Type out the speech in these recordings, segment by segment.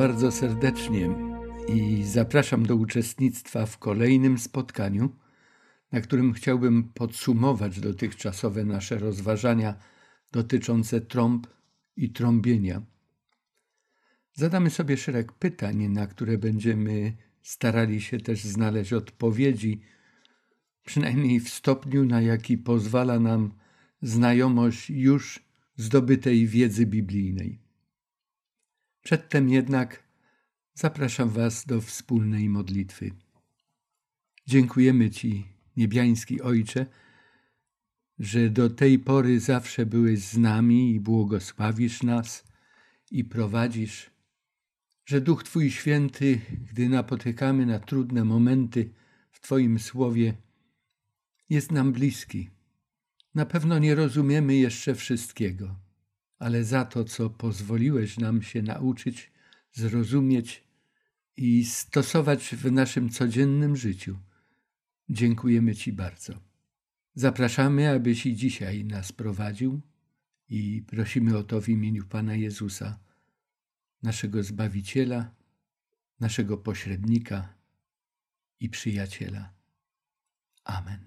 Bardzo serdecznie i zapraszam do uczestnictwa w kolejnym spotkaniu, na którym chciałbym podsumować dotychczasowe nasze rozważania dotyczące trąb i trąbienia. Zadamy sobie szereg pytań, na które będziemy starali się też znaleźć odpowiedzi, przynajmniej w stopniu, na jaki pozwala nam znajomość już zdobytej wiedzy biblijnej. Przedtem jednak zapraszam Was do wspólnej modlitwy. Dziękujemy Ci, niebiański Ojcze, że do tej pory zawsze byłeś z nami i błogosławisz nas i prowadzisz, że Duch Twój Święty, gdy napotykamy na trudne momenty w Twoim Słowie, jest nam bliski. Na pewno nie rozumiemy jeszcze wszystkiego ale za to, co pozwoliłeś nam się nauczyć, zrozumieć i stosować w naszym codziennym życiu. Dziękujemy Ci bardzo. Zapraszamy, abyś i dzisiaj nas prowadził i prosimy o to w imieniu Pana Jezusa, naszego Zbawiciela, naszego pośrednika i przyjaciela. Amen.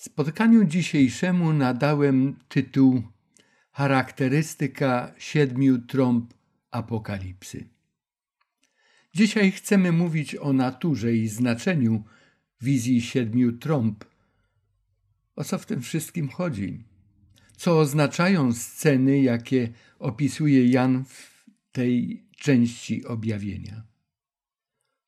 Spotkaniu dzisiejszemu nadałem tytuł Charakterystyka siedmiu trąb Apokalipsy. Dzisiaj chcemy mówić o naturze i znaczeniu wizji siedmiu trąb. O co w tym wszystkim chodzi? Co oznaczają sceny, jakie opisuje Jan w tej części objawienia?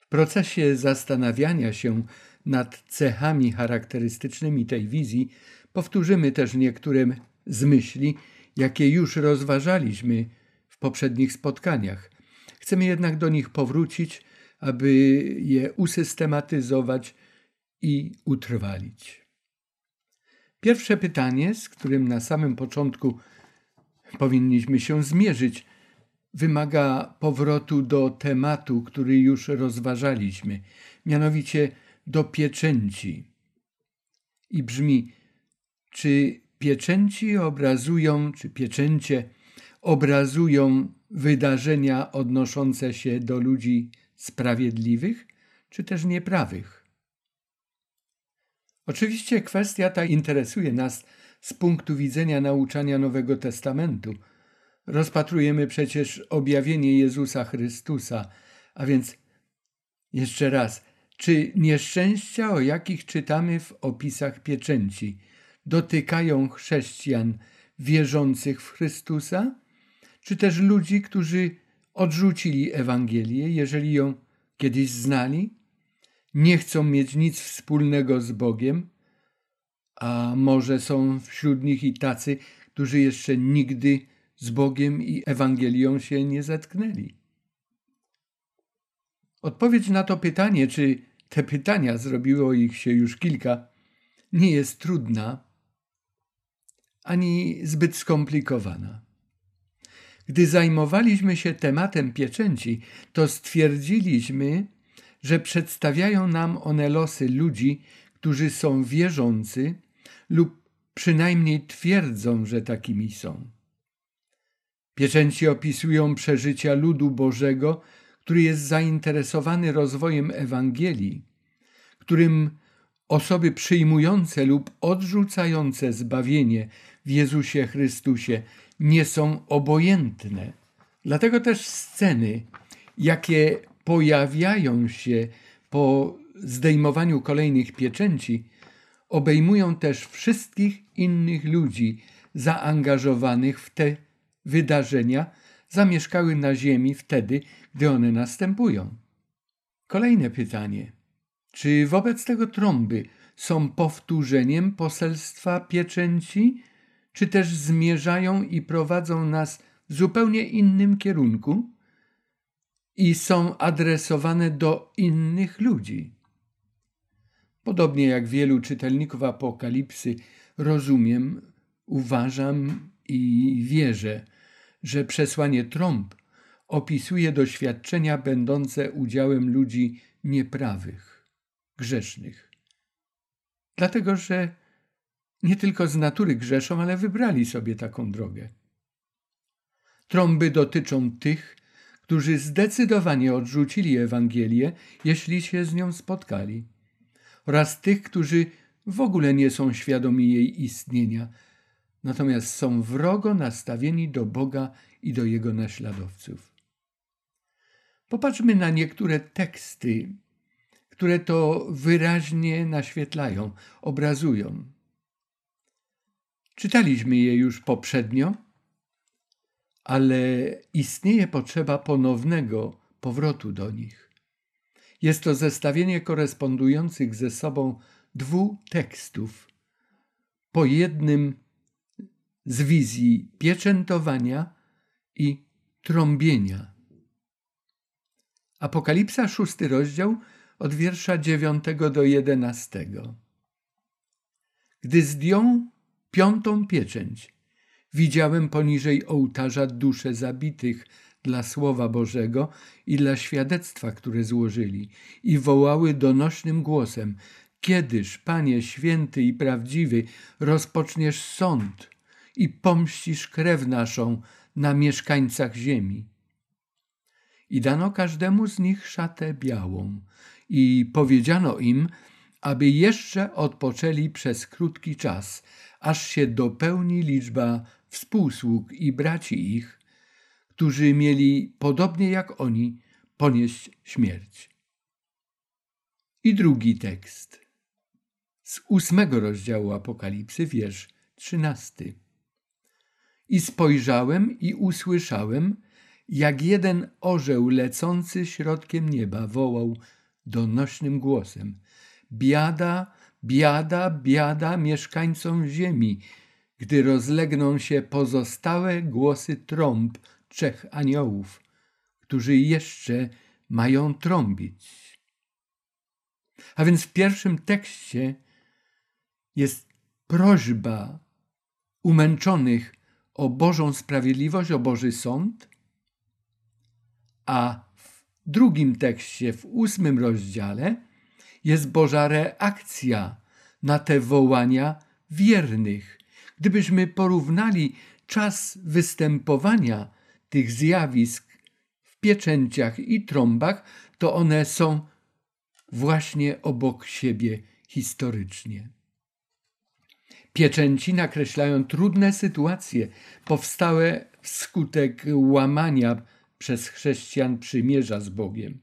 W procesie zastanawiania się nad cechami charakterystycznymi tej wizji, powtórzymy też niektóre z myśli, jakie już rozważaliśmy w poprzednich spotkaniach. Chcemy jednak do nich powrócić, aby je usystematyzować i utrwalić. Pierwsze pytanie, z którym na samym początku powinniśmy się zmierzyć, wymaga powrotu do tematu, który już rozważaliśmy, mianowicie do pieczęci. I brzmi, czy pieczęci obrazują, czy pieczęcie obrazują wydarzenia odnoszące się do ludzi sprawiedliwych, czy też nieprawych? Oczywiście kwestia ta interesuje nas z punktu widzenia nauczania Nowego Testamentu. Rozpatrujemy przecież objawienie Jezusa Chrystusa, a więc jeszcze raz, czy nieszczęścia, o jakich czytamy w opisach pieczęci, dotykają chrześcijan wierzących w Chrystusa, czy też ludzi, którzy odrzucili Ewangelię, jeżeli ją kiedyś znali, nie chcą mieć nic wspólnego z Bogiem, a może są wśród nich i tacy, którzy jeszcze nigdy z Bogiem i Ewangelią się nie zetknęli. Odpowiedź na to pytanie, czy te pytania, zrobiło ich się już kilka, nie jest trudna ani zbyt skomplikowana. Gdy zajmowaliśmy się tematem pieczęci, to stwierdziliśmy, że przedstawiają nam one losy ludzi, którzy są wierzący lub przynajmniej twierdzą, że takimi są. Pieczęci opisują przeżycia ludu Bożego który jest zainteresowany rozwojem Ewangelii, którym osoby przyjmujące lub odrzucające zbawienie w Jezusie Chrystusie nie są obojętne. Dlatego też sceny, jakie pojawiają się po zdejmowaniu kolejnych pieczęci, obejmują też wszystkich innych ludzi zaangażowanych w te wydarzenia, zamieszkały na ziemi wtedy, gdy one następują. Kolejne pytanie. Czy wobec tego trąby są powtórzeniem poselstwa pieczęci, czy też zmierzają i prowadzą nas w zupełnie innym kierunku i są adresowane do innych ludzi? Podobnie jak wielu czytelników Apokalipsy, rozumiem, uważam i wierzę, że przesłanie trąb opisuje doświadczenia będące udziałem ludzi nieprawych, grzesznych. Dlatego, że nie tylko z natury grzeszą, ale wybrali sobie taką drogę. Trąby dotyczą tych, którzy zdecydowanie odrzucili Ewangelię, jeśli się z nią spotkali, oraz tych, którzy w ogóle nie są świadomi jej istnienia, natomiast są wrogo nastawieni do Boga i do Jego naśladowców. Popatrzmy na niektóre teksty, które to wyraźnie naświetlają, obrazują. Czytaliśmy je już poprzednio, ale istnieje potrzeba ponownego powrotu do nich. Jest to zestawienie korespondujących ze sobą dwóch tekstów, po jednym z wizji pieczętowania i trąbienia. Apokalipsa, szósty rozdział, od wiersza dziewiątego do jedenastego. Gdy zdjął piątą pieczęć, widziałem poniżej ołtarza dusze zabitych dla Słowa Bożego i dla świadectwa, które złożyli, i wołały donośnym głosem: Kiedyż, Panie święty i prawdziwy, rozpoczniesz sąd i pomścisz krew naszą na mieszkańcach ziemi? I dano każdemu z nich szatę białą, i powiedziano im, aby jeszcze odpoczęli przez krótki czas, aż się dopełni liczba współsług i braci ich, którzy mieli, podobnie jak oni, ponieść śmierć. I drugi tekst z ósmego rozdziału Apokalipsy, wiersz trzynasty. I spojrzałem i usłyszałem, jak jeden orzeł lecący środkiem nieba wołał donośnym głosem: Biada, biada, biada mieszkańcom ziemi, gdy rozlegną się pozostałe głosy trąb trzech aniołów, którzy jeszcze mają trąbić. A więc w pierwszym tekście jest prośba umęczonych o Bożą sprawiedliwość, o Boży sąd, a w drugim tekście, w ósmym rozdziale, jest Boża reakcja na te wołania wiernych. Gdybyśmy porównali czas występowania tych zjawisk w pieczęciach i trąbach, to one są właśnie obok siebie historycznie. Pieczęci nakreślają trudne sytuacje powstałe wskutek łamania przez chrześcijan przymierza z Bogiem.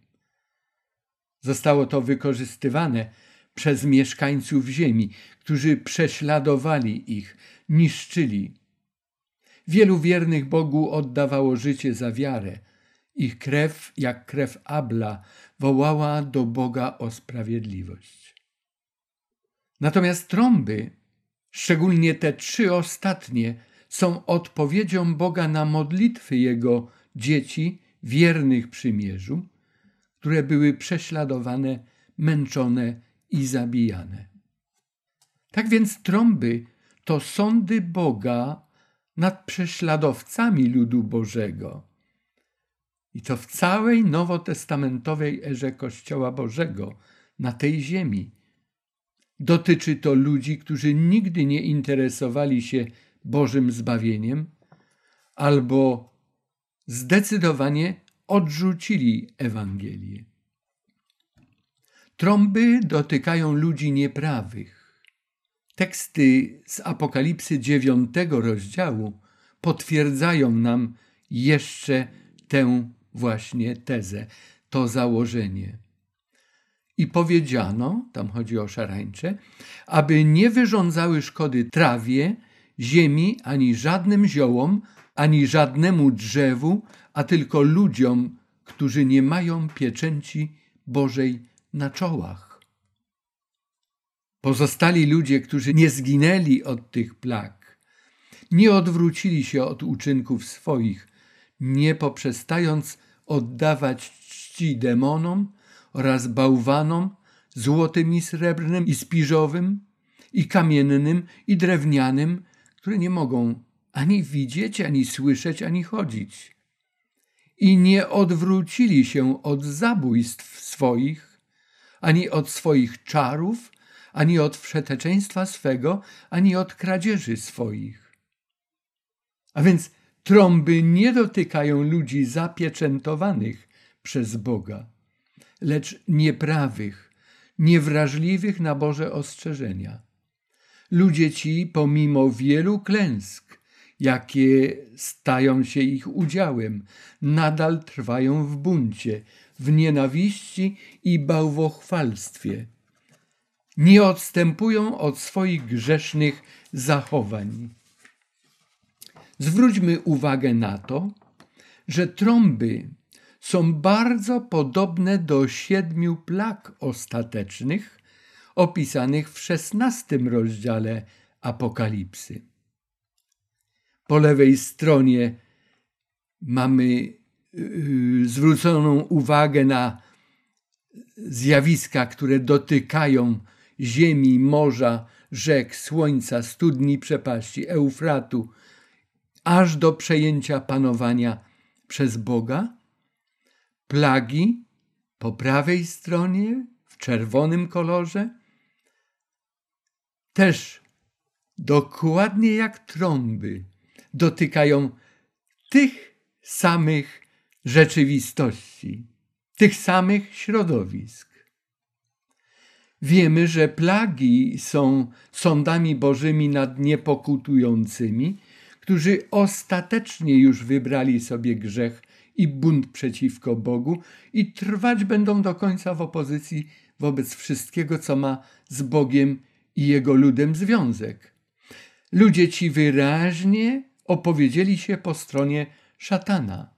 Zostało to wykorzystywane przez mieszkańców ziemi, którzy prześladowali ich, niszczyli. Wielu wiernych Bogu oddawało życie za wiarę. Ich krew, jak krew Abla, wołała do Boga o sprawiedliwość. Natomiast trąby, szczególnie te trzy ostatnie, są odpowiedzią Boga na modlitwy Jego dzieci wiernych przymierzu, które były prześladowane, męczone i zabijane. Tak więc trąby to sądy Boga nad prześladowcami ludu Bożego. I to w całej nowotestamentowej erze Kościoła Bożego na tej ziemi. Dotyczy to ludzi, którzy nigdy nie interesowali się Bożym zbawieniem albo zdecydowanie odrzucili Ewangelię. Trąby dotykają ludzi nieprawych. Teksty z Apokalipsy dziewiątego rozdziału potwierdzają nam jeszcze tę właśnie tezę, to założenie. I powiedziano, tam chodzi o szarańcze, aby nie wyrządzały szkody trawie, ziemi, ani żadnym ziołom, ani żadnemu drzewu, a tylko ludziom, którzy nie mają pieczęci Bożej na czołach. Pozostali ludzie, którzy nie zginęli od tych plag, nie odwrócili się od uczynków swoich, nie poprzestając oddawać czci demonom oraz bałwanom, złotym i srebrnym i spiżowym, i kamiennym i drewnianym, które nie mogą ani widzieć, ani słyszeć, ani chodzić. I nie odwrócili się od zabójstw swoich, ani od swoich czarów, ani od wszeteczeństwa swego, ani od kradzieży swoich. A więc Trąby nie dotykają ludzi zapieczętowanych przez Boga, lecz nieprawych, niewrażliwych na Boże ostrzeżenia. Ludzie ci, pomimo wielu klęsk, jakie stają się ich udziałem, nadal trwają w buncie, w nienawiści i bałwochwalstwie. Nie odstępują od swoich grzesznych zachowań. Zwróćmy uwagę na to, że trąby są bardzo podobne do siedmiu plag ostatecznych opisanych w szesnastym rozdziale Apokalipsy. Po lewej stronie mamy yy, zwróconą uwagę na zjawiska, które dotykają ziemi, morza, rzek, słońca, studni, przepaści, Eufratu, aż do przejęcia panowania przez Boga. Plagi po prawej stronie w czerwonym kolorze też dokładnie jak trąby dotykają tych samych rzeczywistości, tych samych środowisk. Wiemy, że plagi są sądami bożymi nad niepokutującymi, którzy ostatecznie już wybrali sobie grzech i bunt przeciwko Bogu i trwać będą do końca w opozycji wobec wszystkiego, co ma z Bogiem i Jego ludem związek. Ludzie ci wyraźnie opowiedzieli się po stronie szatana.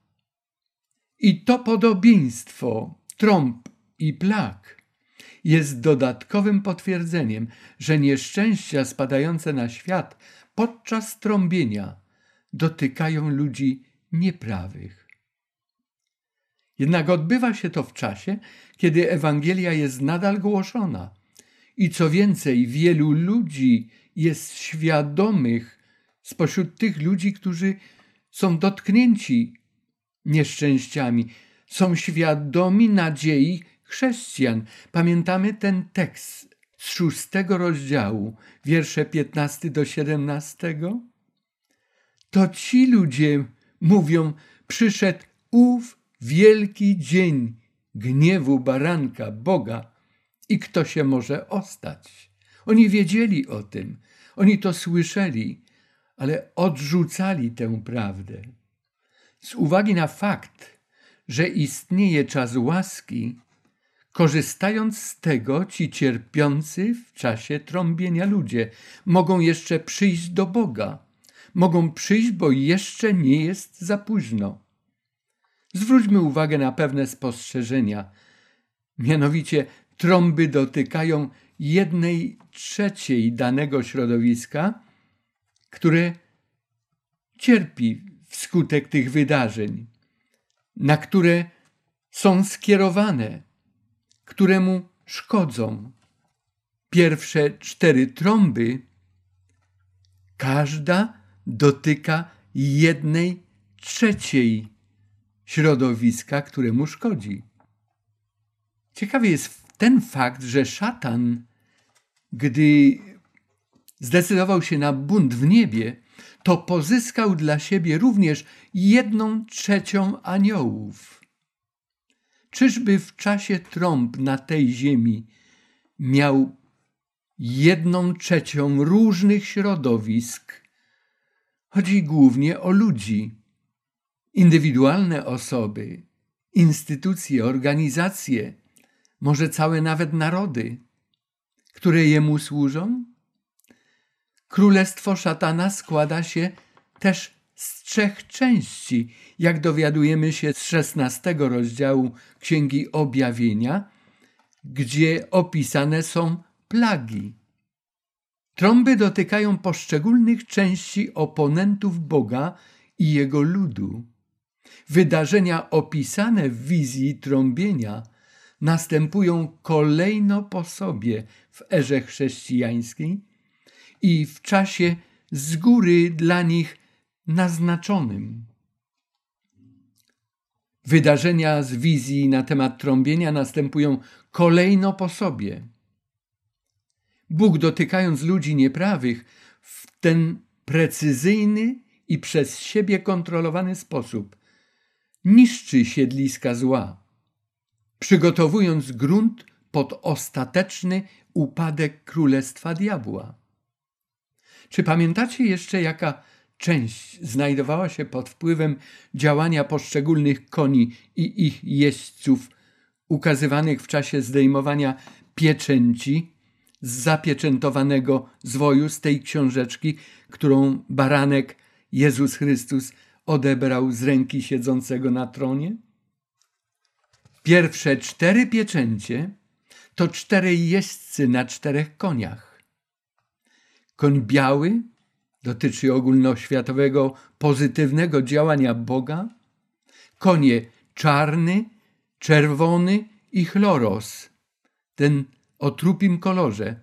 I to podobieństwo trąb i plag jest dodatkowym potwierdzeniem, że nieszczęścia spadające na świat podczas trąbienia dotykają ludzi nieprawych. Jednak odbywa się to w czasie, kiedy Ewangelia jest nadal głoszona. I co więcej, wielu ludzi jest świadomych spośród tych ludzi, którzy są dotknięci nieszczęściami, są świadomi nadziei chrześcijan. Pamiętamy ten tekst z szóstego rozdziału, wiersze 15 do 17? To ci ludzie mówią, przyszedł ów wielki dzień gniewu baranka Boga i kto się może ostać. Oni wiedzieli o tym, oni to słyszeli, ale odrzucali tę prawdę. Z uwagi na fakt, że istnieje czas łaski, korzystając z tego, ci cierpiący w czasie trąbienia ludzie mogą jeszcze przyjść do Boga. Mogą przyjść, bo jeszcze nie jest za późno. Zwróćmy uwagę na pewne spostrzeżenia. Mianowicie trąby dotykają jednej trzeciej danego środowiska, które cierpi wskutek tych wydarzeń, na które są skierowane, któremu szkodzą. Pierwsze cztery trąby, każda dotyka jednej trzeciej środowiska, któremu szkodzi. Ciekawy jest ten fakt, że szatan, gdy zdecydował się na bunt w niebie, to pozyskał dla siebie również jedną trzecią aniołów. Czyżby w czasie trąb na tej ziemi miał jedną trzecią różnych środowisk? Chodzi głównie o ludzi, indywidualne osoby, instytucje, organizacje, może całe nawet narody, które jemu służą? Królestwo szatana składa się też z trzech części, jak dowiadujemy się z szesnastego rozdziału Księgi Objawienia, gdzie opisane są plagi. Trąby dotykają poszczególnych części oponentów Boga i jego ludu. Wydarzenia opisane w wizji trąbienia następują kolejno po sobie w erze chrześcijańskiej i w czasie z góry dla nich naznaczonym. Wydarzenia z wizji na temat trąbienia następują kolejno po sobie. Bóg, dotykając ludzi nieprawych, w ten precyzyjny i przez siebie kontrolowany sposób niszczy siedliska zła, przygotowując grunt pod ostateczny upadek królestwa diabła. Czy pamiętacie jeszcze, jaka część znajdowała się pod wpływem działania poszczególnych koni i ich jeźdźców, ukazywanych w czasie zdejmowania pieczęci z zapieczętowanego zwoju z tej książeczki, którą baranek Jezus Chrystus odebrał z ręki siedzącego na tronie? Pierwsze cztery pieczęcie to cztery jeźdźcy na czterech koniach. Koń biały dotyczy ogólnoświatowego pozytywnego działania Boga, konie czarny, czerwony i chloros, ten o trupim kolorze,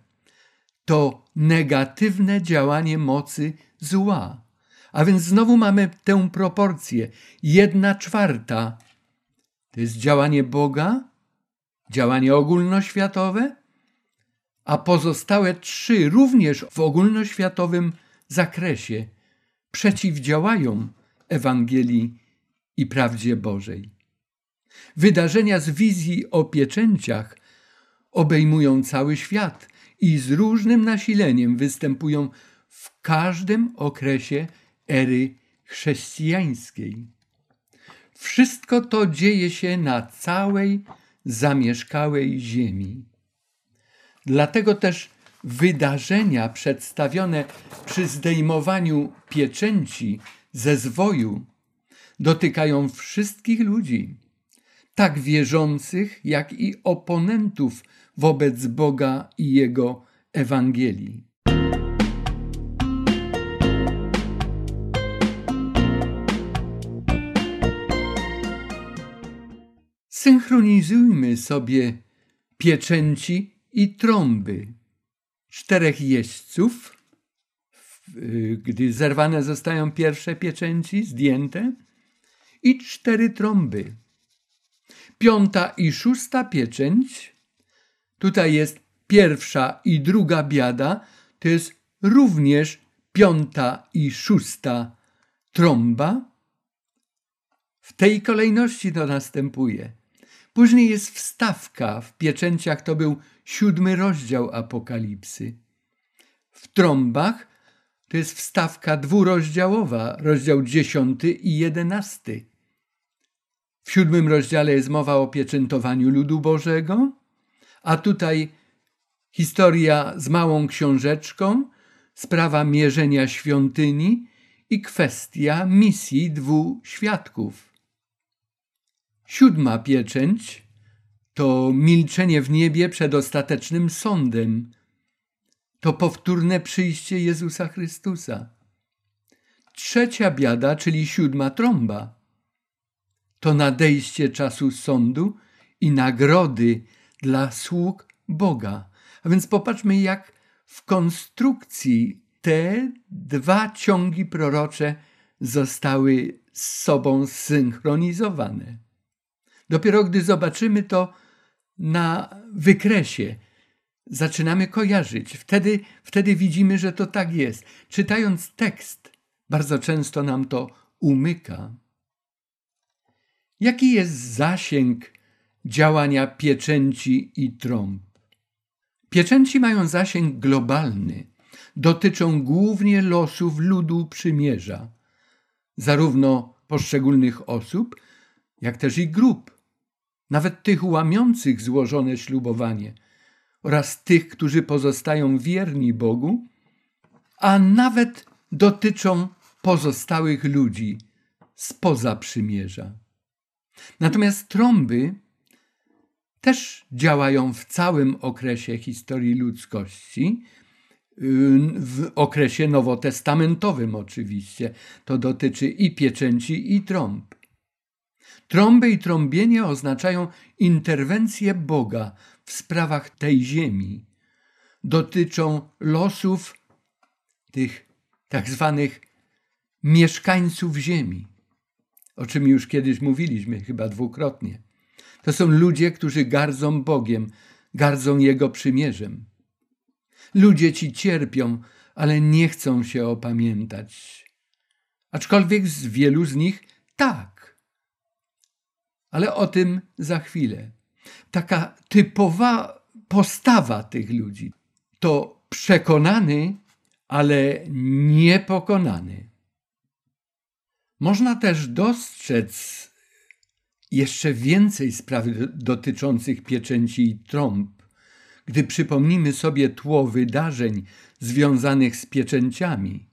to negatywne działanie mocy zła. A więc znowu mamy tę proporcję. Jedna czwarta to jest działanie Boga, działanie ogólnoświatowe, a pozostałe trzy również w ogólnoświatowym zakresie przeciwdziałają Ewangelii i prawdzie Bożej. Wydarzenia z wizji o pieczęciach obejmują cały świat i z różnym nasileniem występują w każdym okresie ery chrześcijańskiej. Wszystko to dzieje się na całej zamieszkałej ziemi. Dlatego też wydarzenia przedstawione przy zdejmowaniu pieczęci ze zwoju dotykają wszystkich ludzi, tak wierzących, jak i oponentów wobec Boga i Jego Ewangelii. Synchronizujmy sobie pieczęci i trąby. Czterech jeźdźców, gdy zerwane zostają pierwsze pieczęci, zdjęte, i cztery trąby. Piąta i szósta pieczęć, tutaj jest pierwsza i druga biada, to jest również piąta i szósta trąba. W tej kolejności to następuje. Później jest wstawka, w pieczęciach to był siódmy rozdział Apokalipsy. W trąbach to jest wstawka dwurozdziałowa, rozdział dziesiąty i jedenasty. W siódmym rozdziale jest mowa o pieczętowaniu ludu Bożego, a tutaj historia z małą książeczką, sprawa mierzenia świątyni i kwestia misji dwóch świadków. Siódma pieczęć to milczenie w niebie przed ostatecznym sądem. To powtórne przyjście Jezusa Chrystusa. Trzecia biada, czyli siódma trąba, to nadejście czasu sądu i nagrody dla sług Boga. A więc popatrzmy, jak w konstrukcji te dwa ciągi prorocze zostały z sobą zsynchronizowane. Dopiero gdy zobaczymy to na wykresie, zaczynamy kojarzyć. Wtedy, wtedy widzimy, że to tak jest. Czytając tekst, bardzo często nam to umyka. Jaki jest zasięg działania pieczęci i trąb? Pieczęci mają zasięg globalny. Dotyczą głównie losów ludu przymierza, zarówno poszczególnych osób, jak też i grup nawet tych łamiących złożone ślubowanie oraz tych, którzy pozostają wierni Bogu, a nawet dotyczą pozostałych ludzi spoza przymierza. Natomiast trąby też działają w całym okresie historii ludzkości, w okresie nowotestamentowym oczywiście. To dotyczy i pieczęci, i trąb. Trąby i trąbienie oznaczają interwencję Boga w sprawach tej ziemi. Dotyczą losów tych tak zwanych mieszkańców ziemi, o czym już kiedyś mówiliśmy, chyba dwukrotnie. To są ludzie, którzy gardzą Bogiem, gardzą Jego przymierzem. Ludzie ci cierpią, ale nie chcą się opamiętać. Aczkolwiek z wielu z nich tak. Ale o tym za chwilę. Taka typowa postawa tych ludzi to przekonany, ale niepokonany. Można też dostrzec jeszcze więcej spraw dotyczących pieczęci i trąb, gdy przypomnimy sobie tło wydarzeń związanych z pieczęciami.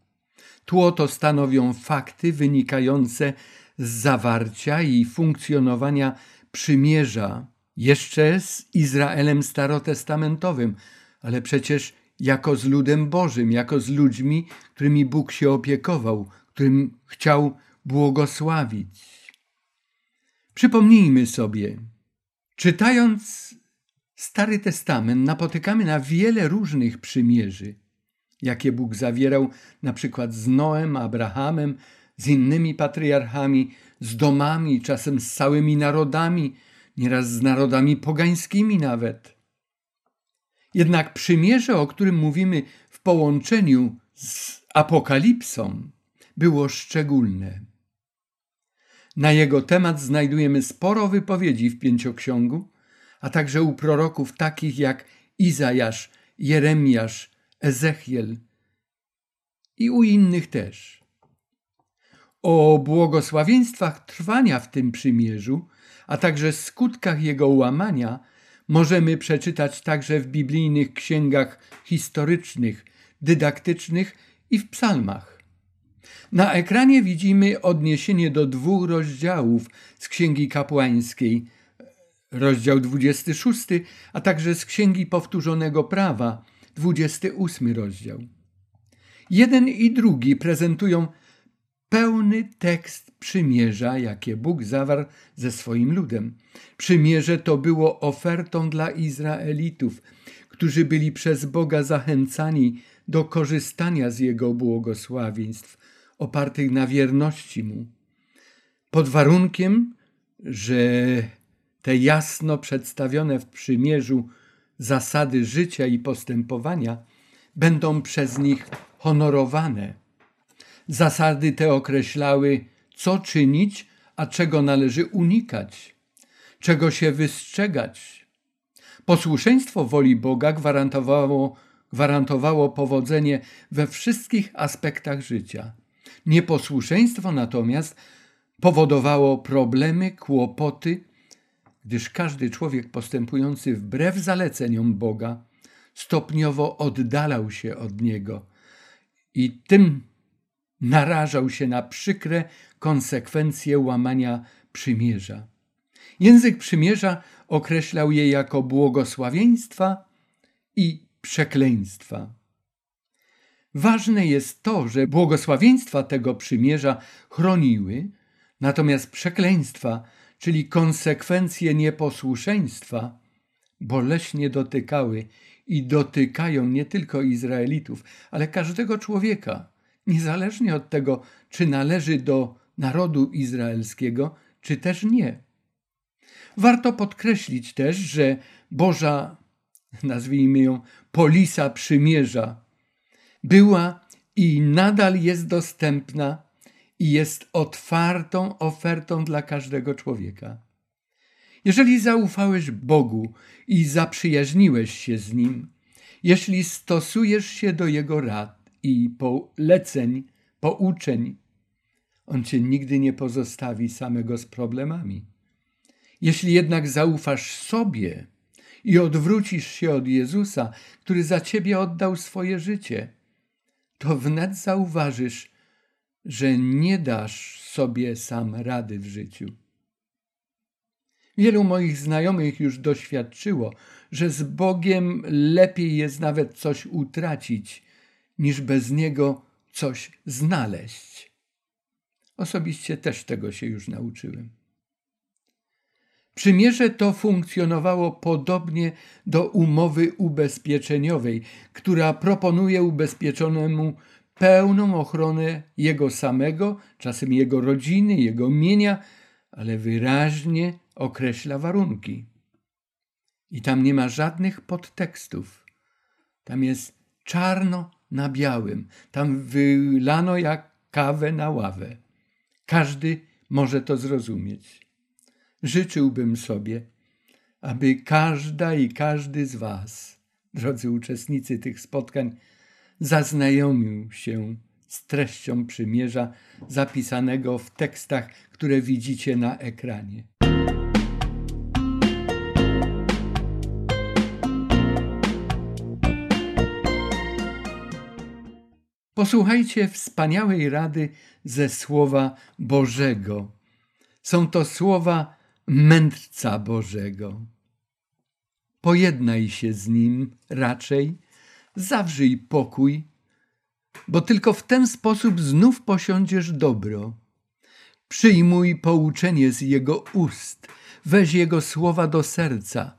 Tło to stanowią fakty wynikające z zawarcia i funkcjonowania przymierza jeszcze z Izraelem starotestamentowym, ale przecież jako z ludem Bożym, jako z ludźmi, którymi Bóg się opiekował, którym chciał błogosławić. Przypomnijmy sobie, czytając Stary Testament, napotykamy na wiele różnych przymierzy, jakie Bóg zawierał na przykład z Noem, Abrahamem, z innymi patriarchami, z domami, czasem z całymi narodami, nieraz z narodami pogańskimi nawet. Jednak przymierze, o którym mówimy w połączeniu z Apokalipsą, było szczególne. Na jego temat znajdujemy sporo wypowiedzi w pięcioksiągu, a także u proroków takich jak Izajasz, Jeremiasz, Ezechiel i u innych też. O błogosławieństwach trwania w tym przymierzu, a także skutkach jego łamania możemy przeczytać także w biblijnych księgach historycznych, dydaktycznych i w psalmach. Na ekranie widzimy odniesienie do dwóch rozdziałów z Księgi Kapłańskiej, rozdział 26, a także z Księgi Powtórzonego Prawa, 28 rozdział. Jeden i drugi prezentują pełny tekst przymierza, jakie Bóg zawarł ze swoim ludem. Przymierze to było ofertą dla Izraelitów, którzy byli przez Boga zachęcani do korzystania z Jego błogosławieństw, opartych na wierności Mu, pod warunkiem, że te jasno przedstawione w przymierzu zasady życia i postępowania będą przez nich honorowane. Zasady te określały, co czynić, a czego należy unikać, czego się wystrzegać. Posłuszeństwo woli Boga gwarantowało, gwarantowało powodzenie we wszystkich aspektach życia. Nieposłuszeństwo natomiast powodowało problemy, kłopoty, gdyż każdy człowiek postępujący wbrew zaleceniom Boga stopniowo oddalał się od Niego i tym narażał się na przykre konsekwencje łamania przymierza. Język przymierza określał je jako błogosławieństwa i przekleństwa. Ważne jest to, że błogosławieństwa tego przymierza chroniły, natomiast przekleństwa, czyli konsekwencje nieposłuszeństwa, boleśnie dotykały i dotykają nie tylko Izraelitów, ale każdego człowieka, niezależnie od tego, czy należy do narodu izraelskiego, czy też nie. Warto podkreślić też, że Boża, nazwijmy ją, polisa przymierza, była i nadal jest dostępna i jest otwartą ofertą dla każdego człowieka. Jeżeli zaufałeś Bogu i zaprzyjaźniłeś się z Nim, jeśli stosujesz się do Jego rad i poleceń, pouczeń, On cię nigdy nie pozostawi samego z problemami. Jeśli jednak zaufasz sobie i odwrócisz się od Jezusa, który za ciebie oddał swoje życie, to wnet zauważysz, że nie dasz sobie sam rady w życiu. Wielu moich znajomych już doświadczyło, że z Bogiem lepiej jest nawet coś utracić, niż bez Niego coś znaleźć. Osobiście też tego się już nauczyłem. Przymierze to funkcjonowało podobnie do umowy ubezpieczeniowej, która proponuje ubezpieczonemu pełną ochronę jego samego, czasem jego rodziny, jego mienia, ale wyraźnie określa warunki. I tam nie ma żadnych podtekstów. Tam jest czarno na białym. Tam wylano jak kawę na ławę. Każdy może to zrozumieć. Życzyłbym sobie, aby każda i każdy z Was, drodzy uczestnicy tych spotkań, zaznajomił się z treścią przymierza zapisanego w tekstach, które widzicie na ekranie. Posłuchajcie wspaniałej rady ze Słowa Bożego. Są to słowa mędrca Bożego. Pojednaj się z nim raczej, zawrzyj pokój, bo tylko w ten sposób znów posiądziesz dobro. Przyjmuj pouczenie z jego ust, weź jego słowa do serca.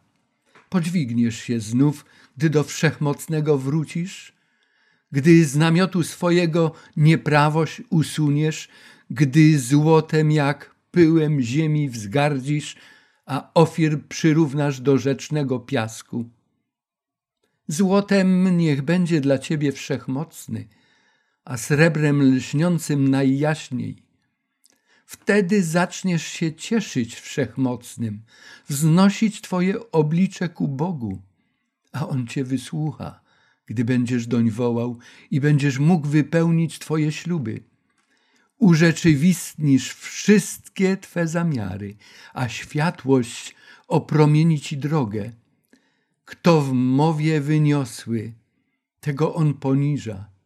Podźwigniesz się znów, gdy do wszechmocnego wrócisz, gdy z namiotu swojego nieprawość usuniesz, gdy złotem jak pyłem ziemi wzgardzisz, a ofir przyrównasz do rzecznego piasku. Złotem niech będzie dla ciebie wszechmocny, a srebrem lśniącym najjaśniej. Wtedy zaczniesz się cieszyć wszechmocnym, wznosić twoje oblicze ku Bogu, a On cię wysłucha, gdy będziesz doń wołał i będziesz mógł wypełnić twoje śluby. Urzeczywistnisz wszystkie twe zamiary, a światłość opromieni ci drogę. Kto w mowie wyniosły, tego on poniża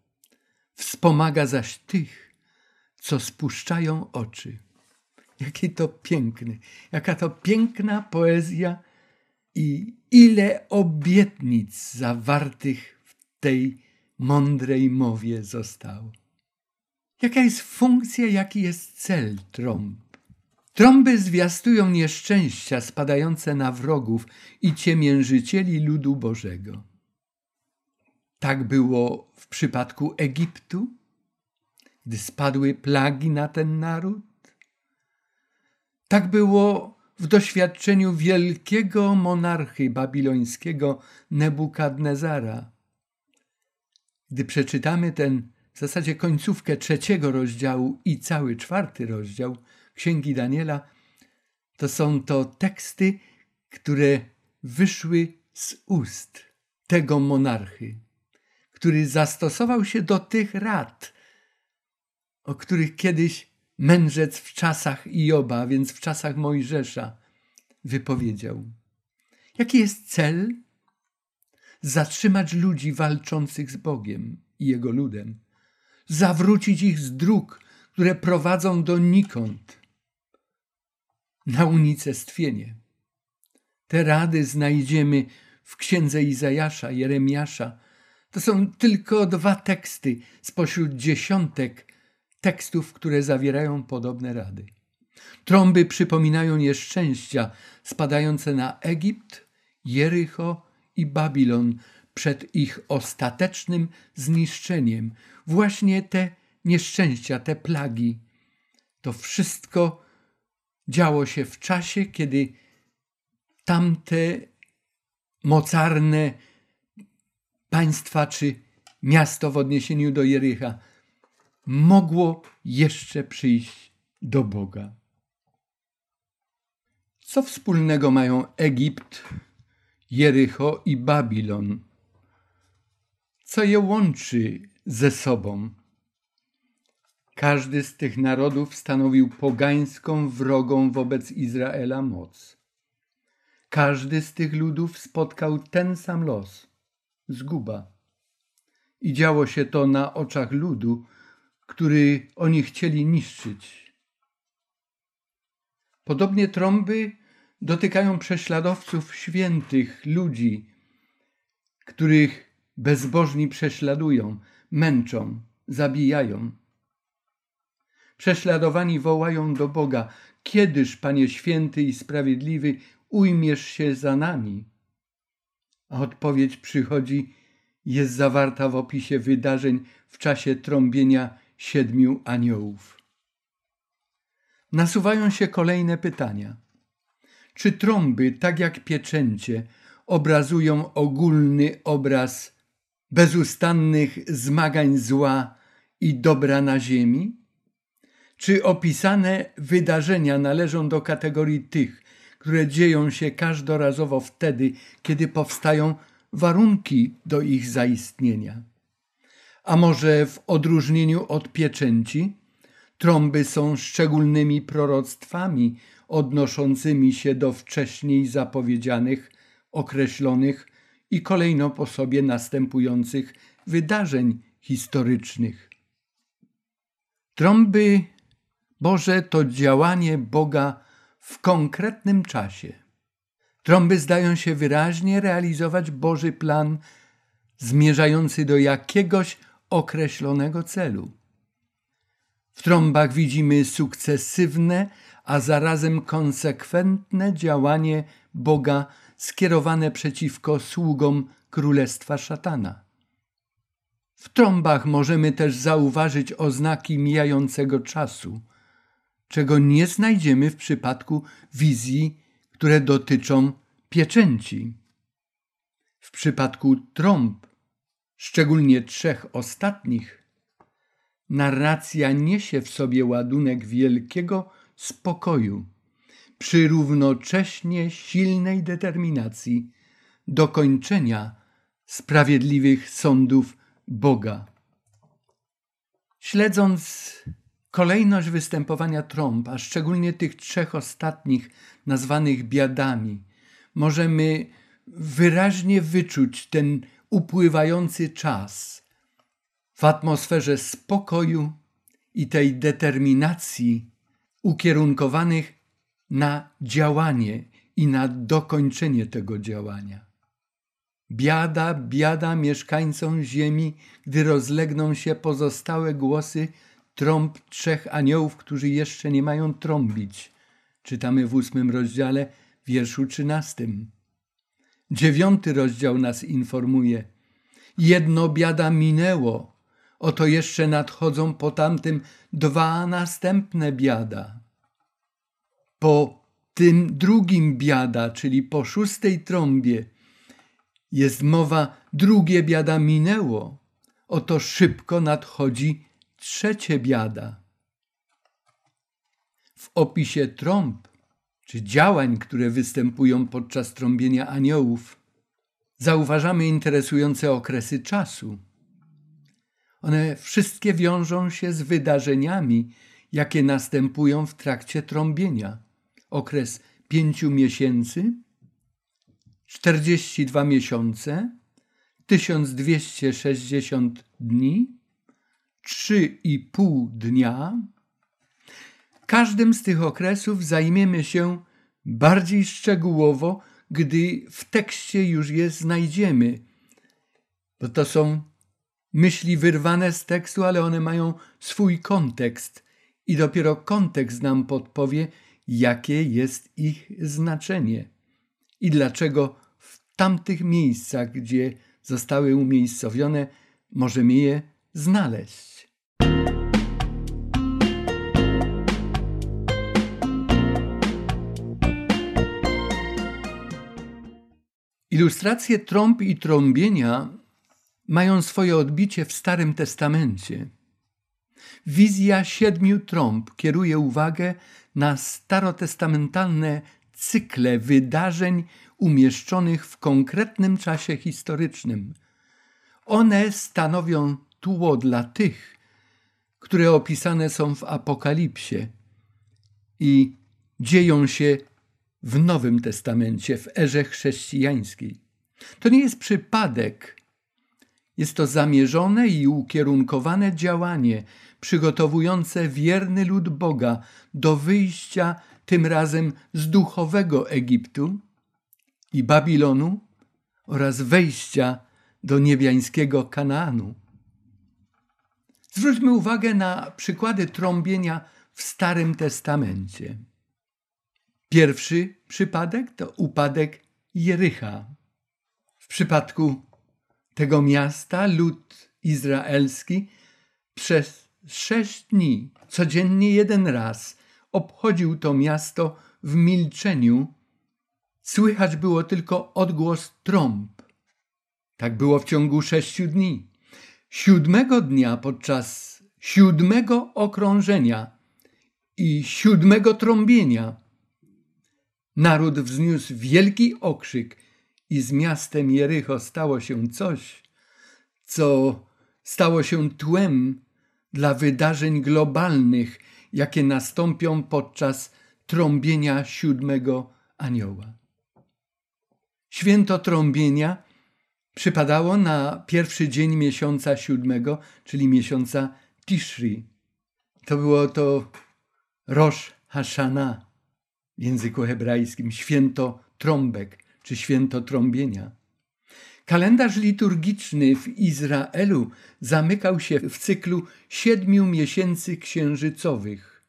Wspomaga zaś tych, co spuszczają oczy. Jaki to piękny, jaka to piękna poezja i ile obietnic zawartych tej mądrej mowie zostało. Jaka jest funkcja, jaki jest cel trąb? Trąby zwiastują nieszczęścia spadające na wrogów i ciemiężycieli ludu Bożego. Tak było w przypadku Egiptu, gdy spadły plagi na ten naród. Tak było w doświadczeniu wielkiego monarchy babilońskiego Nebukadnezara. Gdy przeczytamy ten w zasadzie końcówkę trzeciego rozdziału i cały czwarty rozdział Księgi Daniela, to są to teksty, które wyszły z ust tego monarchy który zastosował się do tych rad, o których kiedyś mędrzec w czasach Ioba, więc w czasach Mojżesza, wypowiedział. Jaki jest cel? Zatrzymać ludzi walczących z Bogiem i Jego ludem, zawrócić ich z dróg, które prowadzą donikąd, na unicestwienie. Te rady znajdziemy w księdze Izajasza, Jeremiasza, to są tylko dwa teksty spośród dziesiątek tekstów, które zawierają podobne rady. Trąby przypominają nieszczęścia spadające na Egipt, Jericho i Babilon przed ich ostatecznym zniszczeniem. Właśnie te nieszczęścia, te plagi, to wszystko działo się w czasie, kiedy tamte mocarne państwa czy miasto w odniesieniu do Jericha mogło jeszcze przyjść do Boga. Co wspólnego mają Egipt, Jericho i Babilon? Co je łączy ze sobą? Każdy z tych narodów stanowił pogańską, wrogą wobec Izraela moc. Każdy z tych ludów spotkał ten sam los zguba. I działo się to na oczach ludu, który oni chcieli niszczyć. Podobnie trąby dotykają prześladowców świętych ludzi, których bezbożni prześladują, męczą, zabijają. Prześladowani wołają do Boga: Kiedyż, Panie święty i sprawiedliwy, ujmiesz się za nami? a odpowiedź przychodzi, jest zawarta w opisie wydarzeń w czasie trąbienia siedmiu aniołów. Nasuwają się kolejne pytania. Czy trąby, tak jak pieczęcie, obrazują ogólny obraz bezustannych zmagań zła i dobra na ziemi? Czy opisane wydarzenia należą do kategorii tych, które dzieją się każdorazowo wtedy, kiedy powstają warunki do ich zaistnienia? A może w odróżnieniu od pieczęci, trąby są szczególnymi proroctwami odnoszącymi się do wcześniej zapowiedzianych, określonych i kolejno po sobie następujących wydarzeń historycznych. Trąby Boże to działanie Boga w konkretnym czasie. Trąby zdają się wyraźnie realizować Boży plan zmierzający do jakiegoś określonego celu. W trąbach widzimy sukcesywne, a zarazem konsekwentne działanie Boga skierowane przeciwko sługom królestwa szatana. W trąbach możemy też zauważyć oznaki mijającego czasu, czego nie znajdziemy w przypadku wizji, które dotyczą pieczęci. W przypadku trąb, szczególnie trzech ostatnich, narracja niesie w sobie ładunek wielkiego spokoju, przy równocześnie silnej determinacji dokończenia sprawiedliwych sądów Boga. Śledząc kolejność występowania trąb, a szczególnie tych trzech ostatnich nazwanych biadami, możemy wyraźnie wyczuć ten upływający czas w atmosferze spokoju i tej determinacji ukierunkowanych na działanie i na dokończenie tego działania. Biada, biada mieszkańcom ziemi, gdy rozlegną się pozostałe głosy trąb trzech aniołów, którzy jeszcze nie mają trąbić. Czytamy w ósmym rozdziale, wierszu trzynastym. Dziewiąty rozdział nas informuje. Jedno biada minęło, oto jeszcze nadchodzą po tamtym dwa następne biada. Po tym drugim biada, czyli po szóstej trąbie, jest mowa, drugie biada minęło, oto szybko nadchodzi trzecie biada. W opisie trąb, czy działań, które występują podczas trąbienia aniołów, zauważamy interesujące okresy czasu. One wszystkie wiążą się z wydarzeniami, jakie następują w trakcie trąbienia. Okres pięciu miesięcy, 42 miesiące, 1260 dni, 3,5 dnia. Każdym z tych okresów zajmiemy się bardziej szczegółowo, gdy w tekście już je znajdziemy, bo to są myśli wyrwane z tekstu, ale one mają swój kontekst i dopiero kontekst nam podpowie, jakie jest ich znaczenie i dlaczego w tamtych miejscach, gdzie zostały umiejscowione, możemy je znaleźć. Ilustracje trąb i trąbienia mają swoje odbicie w Starym Testamencie. Wizja siedmiu trąb kieruje uwagę na starotestamentalne cykle wydarzeń umieszczonych w konkretnym czasie historycznym. One stanowią tło dla tych, które opisane są w Apokalipsie i dzieją się w Nowym Testamencie, w erze chrześcijańskiej. To nie jest przypadek. Jest to zamierzone i ukierunkowane działanie przygotowujące wierny lud Boga do wyjścia tym razem z duchowego Egiptu i Babilonu oraz wejścia do niebiańskiego Kanaanu. Zwróćmy uwagę na przykłady trąbienia w Starym Testamencie. Pierwszy przypadek to upadek Jericha. W przypadku tego miasta lud izraelski przez sześć dni, codziennie jeden raz, obchodził to miasto w milczeniu. Słychać było tylko odgłos trąb. Tak było w ciągu sześciu dni. Siódmego dnia podczas siódmego okrążenia i siódmego trąbienia. Naród wzniósł wielki okrzyk i z miastem Jericho stało się coś, co stało się tłem dla wydarzeń globalnych, jakie nastąpią podczas trąbienia siódmego anioła. Święto trąbienia przypadało na pierwszy dzień miesiąca siódmego, czyli miesiąca Tishri. To było to Rosh Hashanah w języku hebrajskim, święto trąbek czy święto trąbienia. Kalendarz liturgiczny w Izraelu zamykał się w cyklu siedmiu miesięcy księżycowych,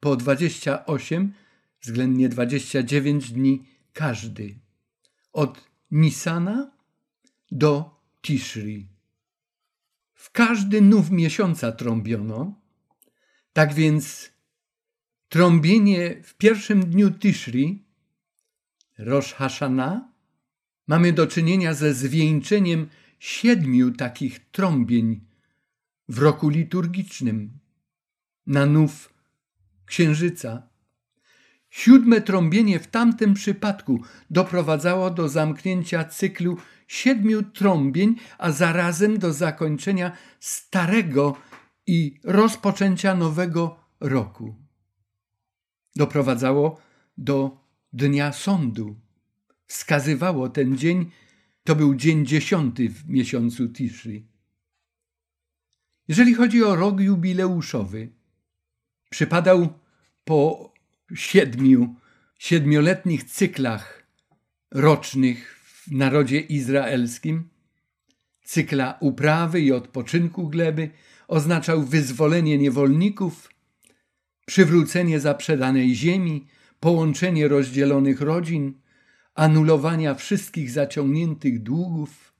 po 28, względnie 29 dni każdy, od Nisana do Tishri. W każdy nów miesiąca trąbiono, tak więc trąbienie w pierwszym dniu Tishri, Rosh Hashanah, mamy do czynienia ze zwieńczeniem siedmiu takich trąbień w roku liturgicznym na nów księżyca. Siódme trąbienie w tamtym przypadku doprowadzało do zamknięcia cyklu siedmiu trąbień, a zarazem do zakończenia starego i rozpoczęcia nowego roku. Doprowadzało do dnia sądu. Wskazywało ten dzień, to był dzień dziesiąty w miesiącu Tishri. Jeżeli chodzi o rok jubileuszowy, przypadał po siedmiu, siedmioletnich cyklach rocznych w narodzie izraelskim. Cykla uprawy i odpoczynku gleby oznaczał wyzwolenie niewolników, przywrócenie zaprzedanej ziemi, połączenie rozdzielonych rodzin, anulowania wszystkich zaciągniętych długów.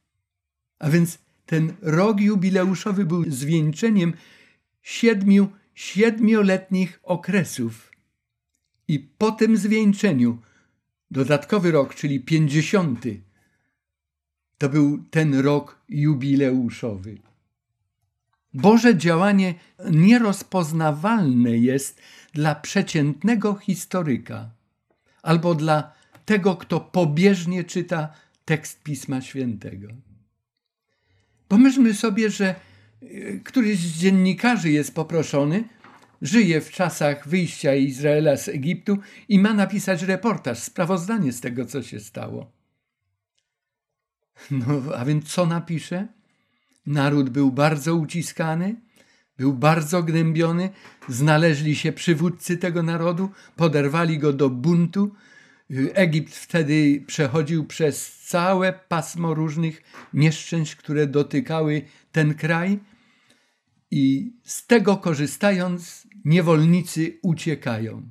A więc ten rok jubileuszowy był zwieńczeniem siedmiu siedmioletnich okresów. I po tym zwieńczeniu dodatkowy rok, czyli pięćdziesiąty, to był ten rok jubileuszowy. Boże działanie nierozpoznawalne jest dla przeciętnego historyka albo dla tego, kto pobieżnie czyta tekst Pisma Świętego. Pomyślmy sobie, że e, któryś z dziennikarzy jest poproszony, żyje w czasach wyjścia Izraela z Egiptu i ma napisać reportaż, sprawozdanie z tego, co się stało. No, a więc co napisze? Naród był bardzo uciskany, był bardzo gnębiony, znaleźli się przywódcy tego narodu, poderwali go do buntu. Egipt wtedy przechodził przez całe pasmo różnych nieszczęść, które dotykały ten kraj. I z tego korzystając, niewolnicy uciekają.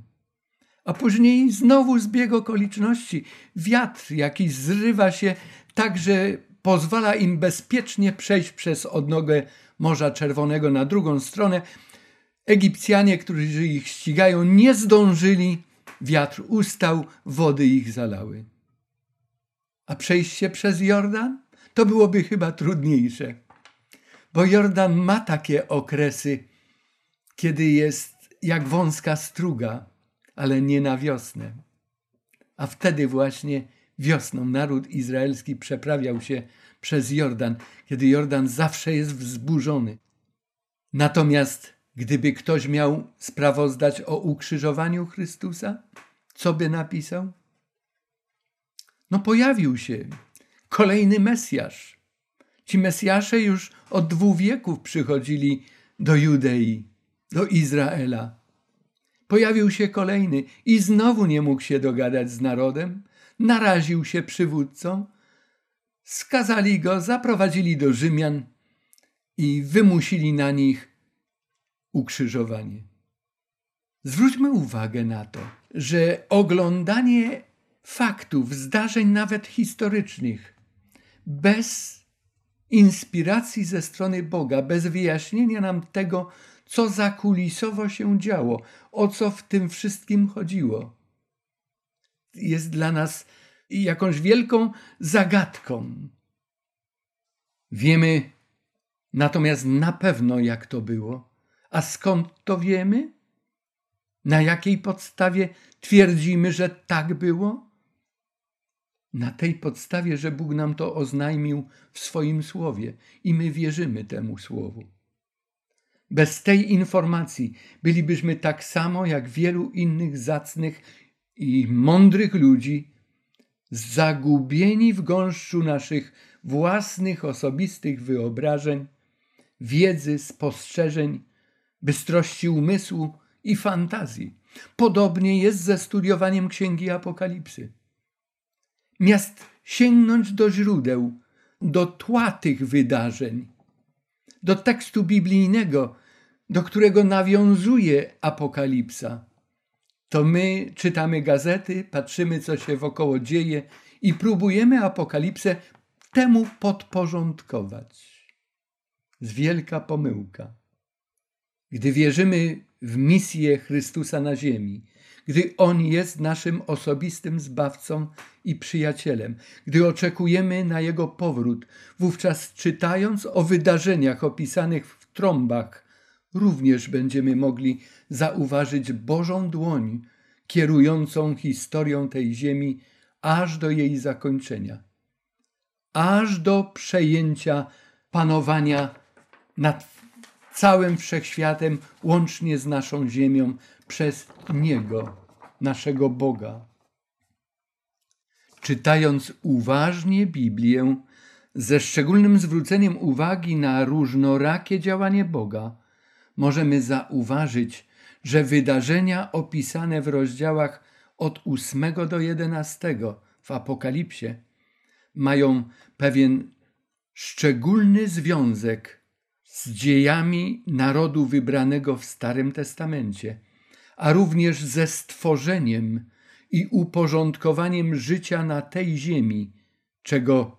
A później znowu zbieg okoliczności. Wiatr jakiś zrywa się tak, że pozwala im bezpiecznie przejść przez odnogę Morza Czerwonego na drugą stronę. Egipcjanie, którzy ich ścigają, nie zdążyli, wiatr ustał, wody ich zalały. A przejście przez Jordan to byłoby chyba trudniejsze, bo Jordan ma takie okresy, kiedy jest jak wąska struga, ale nie na wiosnę. A wtedy właśnie wiosną naród izraelski przeprawiał się przez Jordan, kiedy Jordan zawsze jest wzburzony. Natomiast gdyby ktoś miał sprawozdać o ukrzyżowaniu Chrystusa, co by napisał? No pojawił się kolejny Mesjasz. Ci Mesjasze już od dwóch wieków przychodzili do Judei do Izraela. Pojawił się kolejny i znowu nie mógł się dogadać z narodem, naraził się przywódcom, skazali go, zaprowadzili do Rzymian i wymusili na nich ukrzyżowanie. Zwróćmy uwagę na to, że oglądanie faktów, zdarzeń nawet historycznych, bez inspiracji ze strony Boga, bez wyjaśnienia nam tego, co zakulisowo się działo, o co w tym wszystkim chodziło. Jest dla nas jakąś wielką zagadką. Wiemy natomiast na pewno, jak to było. A skąd to wiemy? Na jakiej podstawie twierdzimy, że tak było? Na tej podstawie, że Bóg nam to oznajmił w swoim słowie i my wierzymy temu słowu. Bez tej informacji bylibyśmy tak samo jak wielu innych zacnych i mądrych ludzi, zagubieni w gąszczu naszych własnych osobistych wyobrażeń, wiedzy, spostrzeżeń, bystrości umysłu i fantazji. Podobnie jest ze studiowaniem Księgi Apokalipsy. Miast sięgnąć do źródeł, do tła tych wydarzeń, do tekstu biblijnego, do którego nawiązuje Apokalipsa, to my czytamy gazety, patrzymy, co się wokoło dzieje i próbujemy Apokalipsę temu podporządkować. Z wielka pomyłka. Gdy wierzymy w misję Chrystusa na ziemi, gdy On jest naszym osobistym zbawcą i przyjacielem, gdy oczekujemy na Jego powrót, wówczas czytając o wydarzeniach opisanych w trąbach, również będziemy mogli zauważyć Bożą dłoń kierującą historią tej ziemi aż do jej zakończenia, aż do przejęcia panowania nad całym wszechświatem, łącznie z naszą ziemią, przez Niego, naszego Boga. Czytając uważnie Biblię, ze szczególnym zwróceniem uwagi na różnorakie działanie Boga, możemy zauważyć, że wydarzenia opisane w rozdziałach od 8 do 11 w Apokalipsie mają pewien szczególny związek z dziejami narodu wybranego w Starym Testamencie, a również ze stworzeniem i uporządkowaniem życia na tej ziemi, czego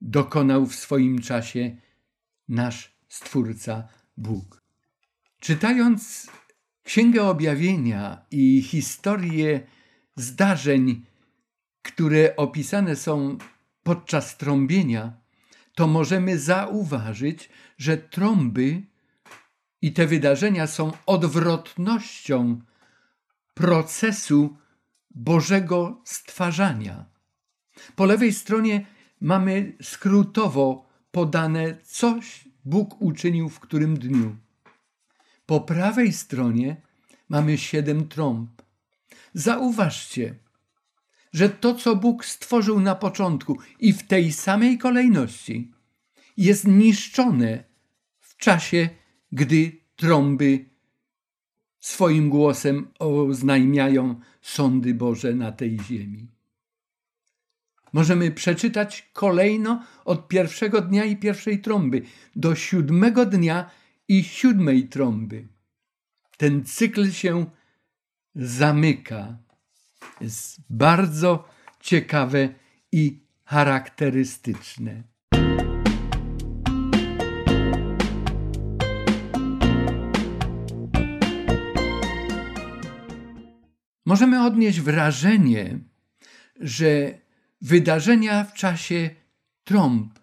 dokonał w swoim czasie nasz Stwórca Bóg. Czytając Księgę Objawienia i historię zdarzeń, które opisane są podczas trąbienia, to możemy zauważyć, że trąby i te wydarzenia są odwrotnością procesu Bożego stwarzania. Po lewej stronie mamy skrótowo podane, coś Bóg uczynił w którym dniu. Po prawej stronie mamy siedem trąb. Zauważcie, że to, co Bóg stworzył na początku i w tej samej kolejności, jest niszczone w czasie, gdy trąby swoim głosem oznajmiają sądy Boże na tej ziemi. Możemy przeczytać kolejno od pierwszego dnia i pierwszej trąby do siódmego dnia i siódmej trąby. Ten cykl się zamyka. Jest bardzo ciekawe i charakterystyczne. Możemy odnieść wrażenie, że wydarzenia w czasie trąb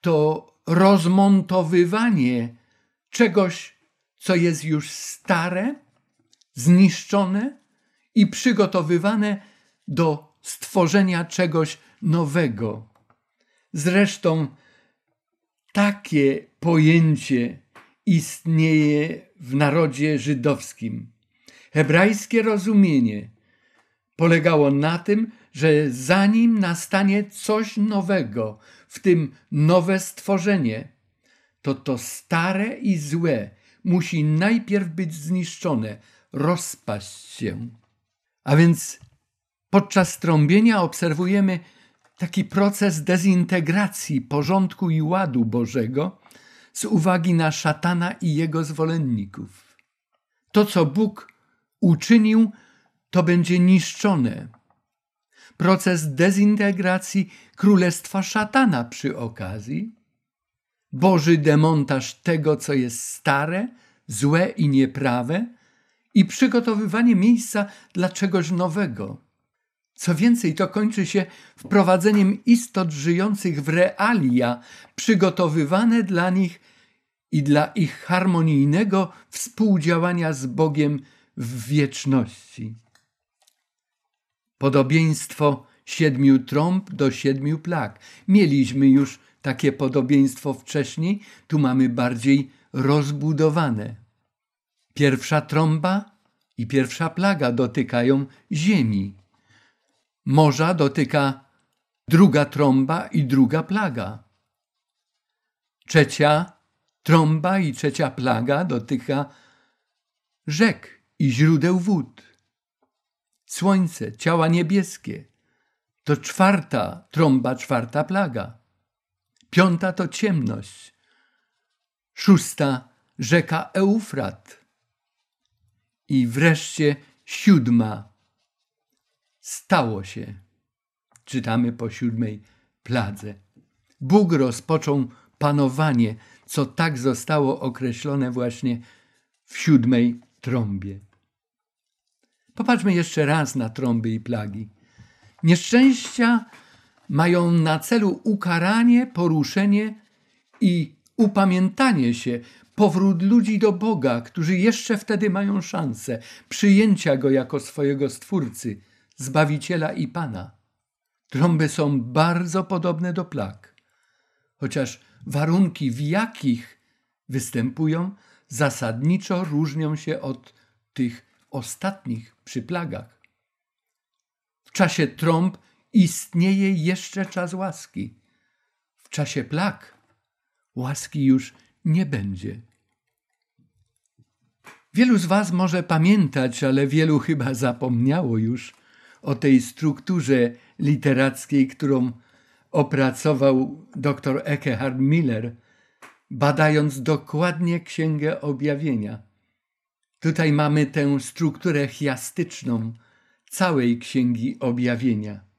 to rozmontowywanie czegoś, co jest już stare, zniszczone i przygotowywane do stworzenia czegoś nowego. Zresztą takie pojęcie istnieje w narodzie żydowskim. Hebrajskie rozumienie polegało na tym, że zanim nastanie coś nowego, w tym nowe stworzenie, to to stare i złe musi najpierw być zniszczone, rozpaść się. A więc podczas trąbienia obserwujemy taki proces dezintegracji porządku i ładu Bożego z uwagi na szatana i jego zwolenników. To, co Bóg uczynił, to będzie niszczone. Proces dezintegracji królestwa szatana przy okazji Boży demontaż tego, co jest stare, złe i nieprawe, i przygotowywanie miejsca dla czegoś nowego. Co więcej, to kończy się wprowadzeniem istot żyjących w realia, przygotowywane dla nich i dla ich harmonijnego współdziałania z Bogiem w wieczności. Podobieństwo siedmiu trąb do siedmiu plag. Mieliśmy już takie podobieństwo wcześniej, tu mamy bardziej rozbudowane. Pierwsza trąba i pierwsza plaga dotykają ziemi. Morza dotyka druga trąba i druga plaga. Trzecia trąba i trzecia plaga dotyka rzek i źródeł wód. Słońce, ciała niebieskie. To czwarta trąba, czwarta plaga. Piąta to ciemność. Szósta rzeka Eufrat. I wreszcie siódma. Stało się. Czytamy po siódmej pladze. Bóg rozpoczął panowanie, co tak zostało określone właśnie w siódmej trąbie. Popatrzmy jeszcze raz na trąby i plagi. Nieszczęścia mają na celu ukaranie, poruszenie i upamiętanie się, powrót ludzi do Boga, którzy jeszcze wtedy mają szansę przyjęcia Go jako swojego Stwórcy, Zbawiciela i Pana. Trąby są bardzo podobne do plag, chociaż warunki, w jakich występują, zasadniczo różnią się od tych ostatnich przy plagach. W czasie trąb istnieje jeszcze czas łaski. W czasie plag łaski już nie będzie. Wielu z Was może pamiętać, ale wielu chyba zapomniało już o tej strukturze literackiej, którą opracował dr Eckhard Miller, badając dokładnie Księgę Objawienia. Tutaj mamy tę strukturę chiastyczną całej Księgi Objawienia.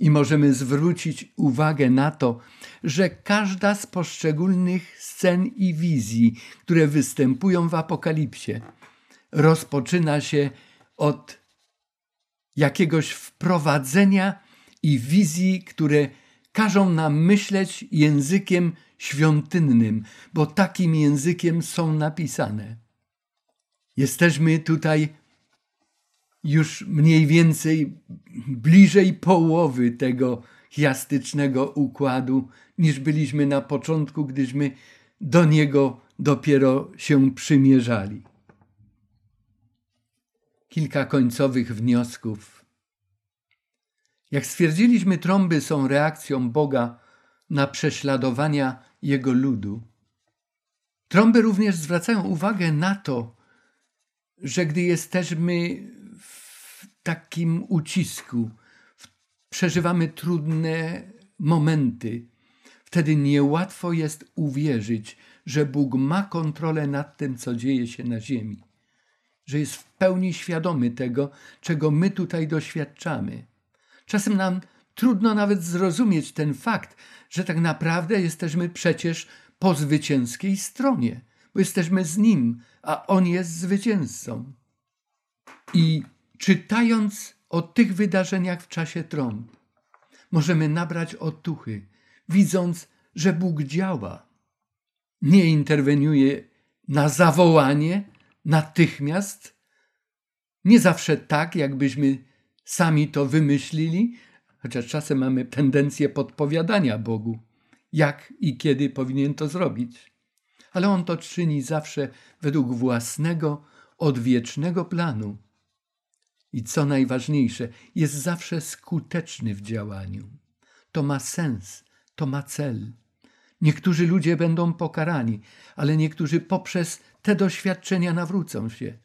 I możemy zwrócić uwagę na to, że każda z poszczególnych scen i wizji, które występują w Apokalipsie, rozpoczyna się od jakiegoś wprowadzenia i wizji, które każą nam myśleć językiem świątynnym, bo takim językiem są napisane. Jesteśmy tutaj już mniej więcej bliżej połowy tego chiastycznego układu, niż byliśmy na początku, gdyśmy do niego dopiero się przymierzali. Kilka końcowych wniosków. Jak stwierdziliśmy, trąby są reakcją Boga na prześladowania Jego ludu. Trąby również zwracają uwagę na to, że gdy jesteśmy takim ucisku, przeżywamy trudne momenty, wtedy niełatwo jest uwierzyć, że Bóg ma kontrolę nad tym, co dzieje się na ziemi, że jest w pełni świadomy tego, czego my tutaj doświadczamy. Czasem nam trudno nawet zrozumieć ten fakt, że tak naprawdę jesteśmy przecież po zwycięskiej stronie, bo jesteśmy z Nim, a On jest zwycięzcą. I czytając o tych wydarzeniach w czasie trąb, możemy nabrać otuchy, widząc, że Bóg działa. Nie interweniuje na zawołanie, natychmiast, nie zawsze tak, jakbyśmy sami to wymyślili, chociaż czasem mamy tendencję podpowiadania Bogu, jak i kiedy powinien to zrobić. Ale On to czyni zawsze według własnego, odwiecznego planu. I co najważniejsze, jest zawsze skuteczny w działaniu. To ma sens, to ma cel. Niektórzy ludzie będą pokarani, ale niektórzy poprzez te doświadczenia nawrócą się.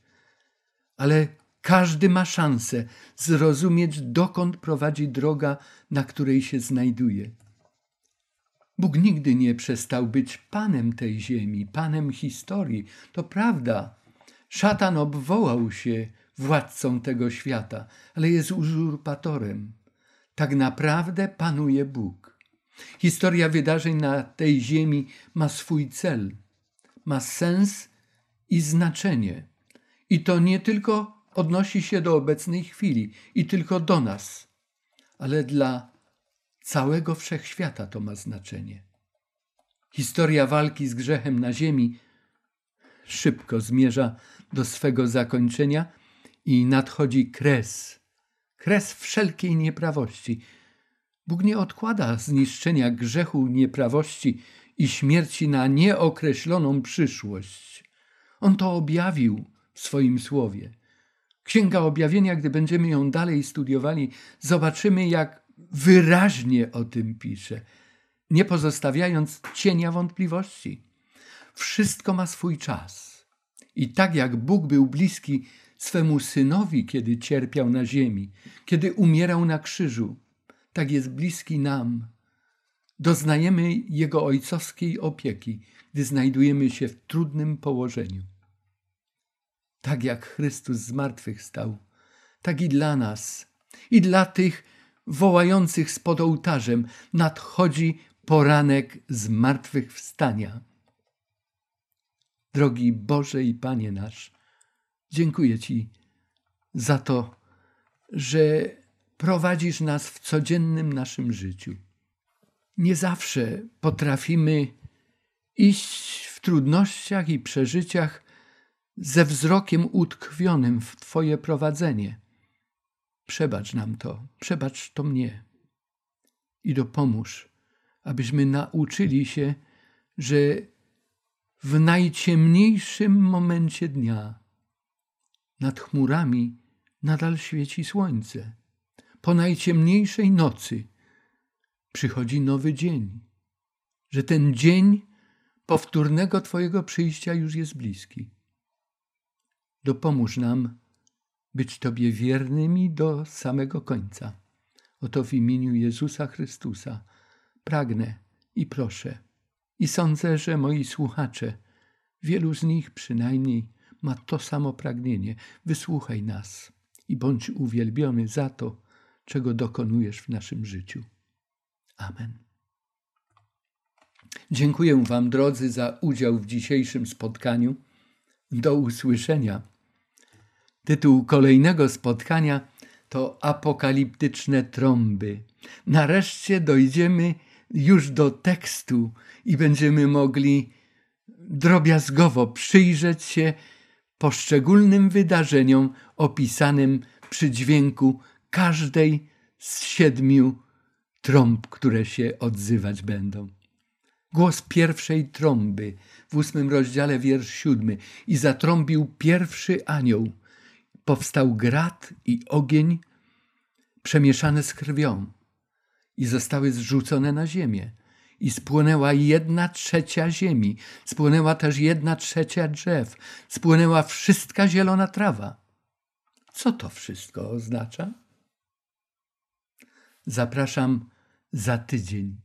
Ale każdy ma szansę zrozumieć, dokąd prowadzi droga, na której się znajduje. Bóg nigdy nie przestał być panem tej ziemi, panem historii. To prawda. Szatan obwołał się władcą tego świata, ale jest uzurpatorem. Tak naprawdę panuje Bóg. Historia wydarzeń na tej ziemi ma swój cel, ma sens i znaczenie. I to nie tylko odnosi się do obecnej chwili i tylko do nas, ale dla całego wszechświata to ma znaczenie. Historia walki z grzechem na ziemi szybko zmierza do swego zakończenia i nadchodzi kres, kres wszelkiej nieprawości. Bóg nie odkłada zniszczenia grzechu, nieprawości i śmierci na nieokreśloną przyszłość. On to objawił w swoim słowie. Księga Objawienia, gdy będziemy ją dalej studiowali, zobaczymy, jak wyraźnie o tym pisze, nie pozostawiając cienia wątpliwości. Wszystko ma swój czas. I tak jak Bóg był bliski swemu synowi, kiedy cierpiał na ziemi, kiedy umierał na krzyżu, tak jest bliski nam. Doznajemy Jego ojcowskiej opieki, gdy znajdujemy się w trudnym położeniu. Tak jak Chrystus zmartwychwstał, tak i dla nas, i dla tych wołających spod ołtarzem nadchodzi poranek zmartwychwstania. Drogi Boże i Panie nasz, dziękuję Ci za to, że prowadzisz nas w codziennym naszym życiu. Nie zawsze potrafimy iść w trudnościach i przeżyciach ze wzrokiem utkwionym w Twoje prowadzenie. Przebacz nam to, przebacz to mnie i dopomóż, abyśmy nauczyli się, że w najciemniejszym momencie dnia nad chmurami nadal świeci słońce. Po najciemniejszej nocy przychodzi nowy dzień, że ten dzień powtórnego Twojego przyjścia już jest bliski. Dopomóż nam być Tobie wiernymi do samego końca. Oto w imieniu Jezusa Chrystusa pragnę i proszę. I sądzę, że moi słuchacze, wielu z nich przynajmniej, ma to samo pragnienie. Wysłuchaj nas i bądź uwielbiony za to, czego dokonujesz w naszym życiu. Amen. Dziękuję Wam, drodzy, za udział w dzisiejszym spotkaniu. Do usłyszenia. Tytuł kolejnego spotkania to Apokaliptyczne trąby. Nareszcie dojdziemy już do tekstu i będziemy mogli drobiazgowo przyjrzeć się poszczególnym wydarzeniom opisanym przy dźwięku każdej z siedmiu trąb, które się odzywać będą. Głos pierwszej trąby w ósmym rozdziale, wiersz siódmy. I zatrąbił pierwszy anioł. Powstał grat i ogień przemieszane z krwią i zostały zrzucone na ziemię. I spłonęła jedna trzecia ziemi, spłonęła też jedna trzecia drzew, spłonęła wszystka zielona trawa. Co to wszystko oznacza? Zapraszam za tydzień.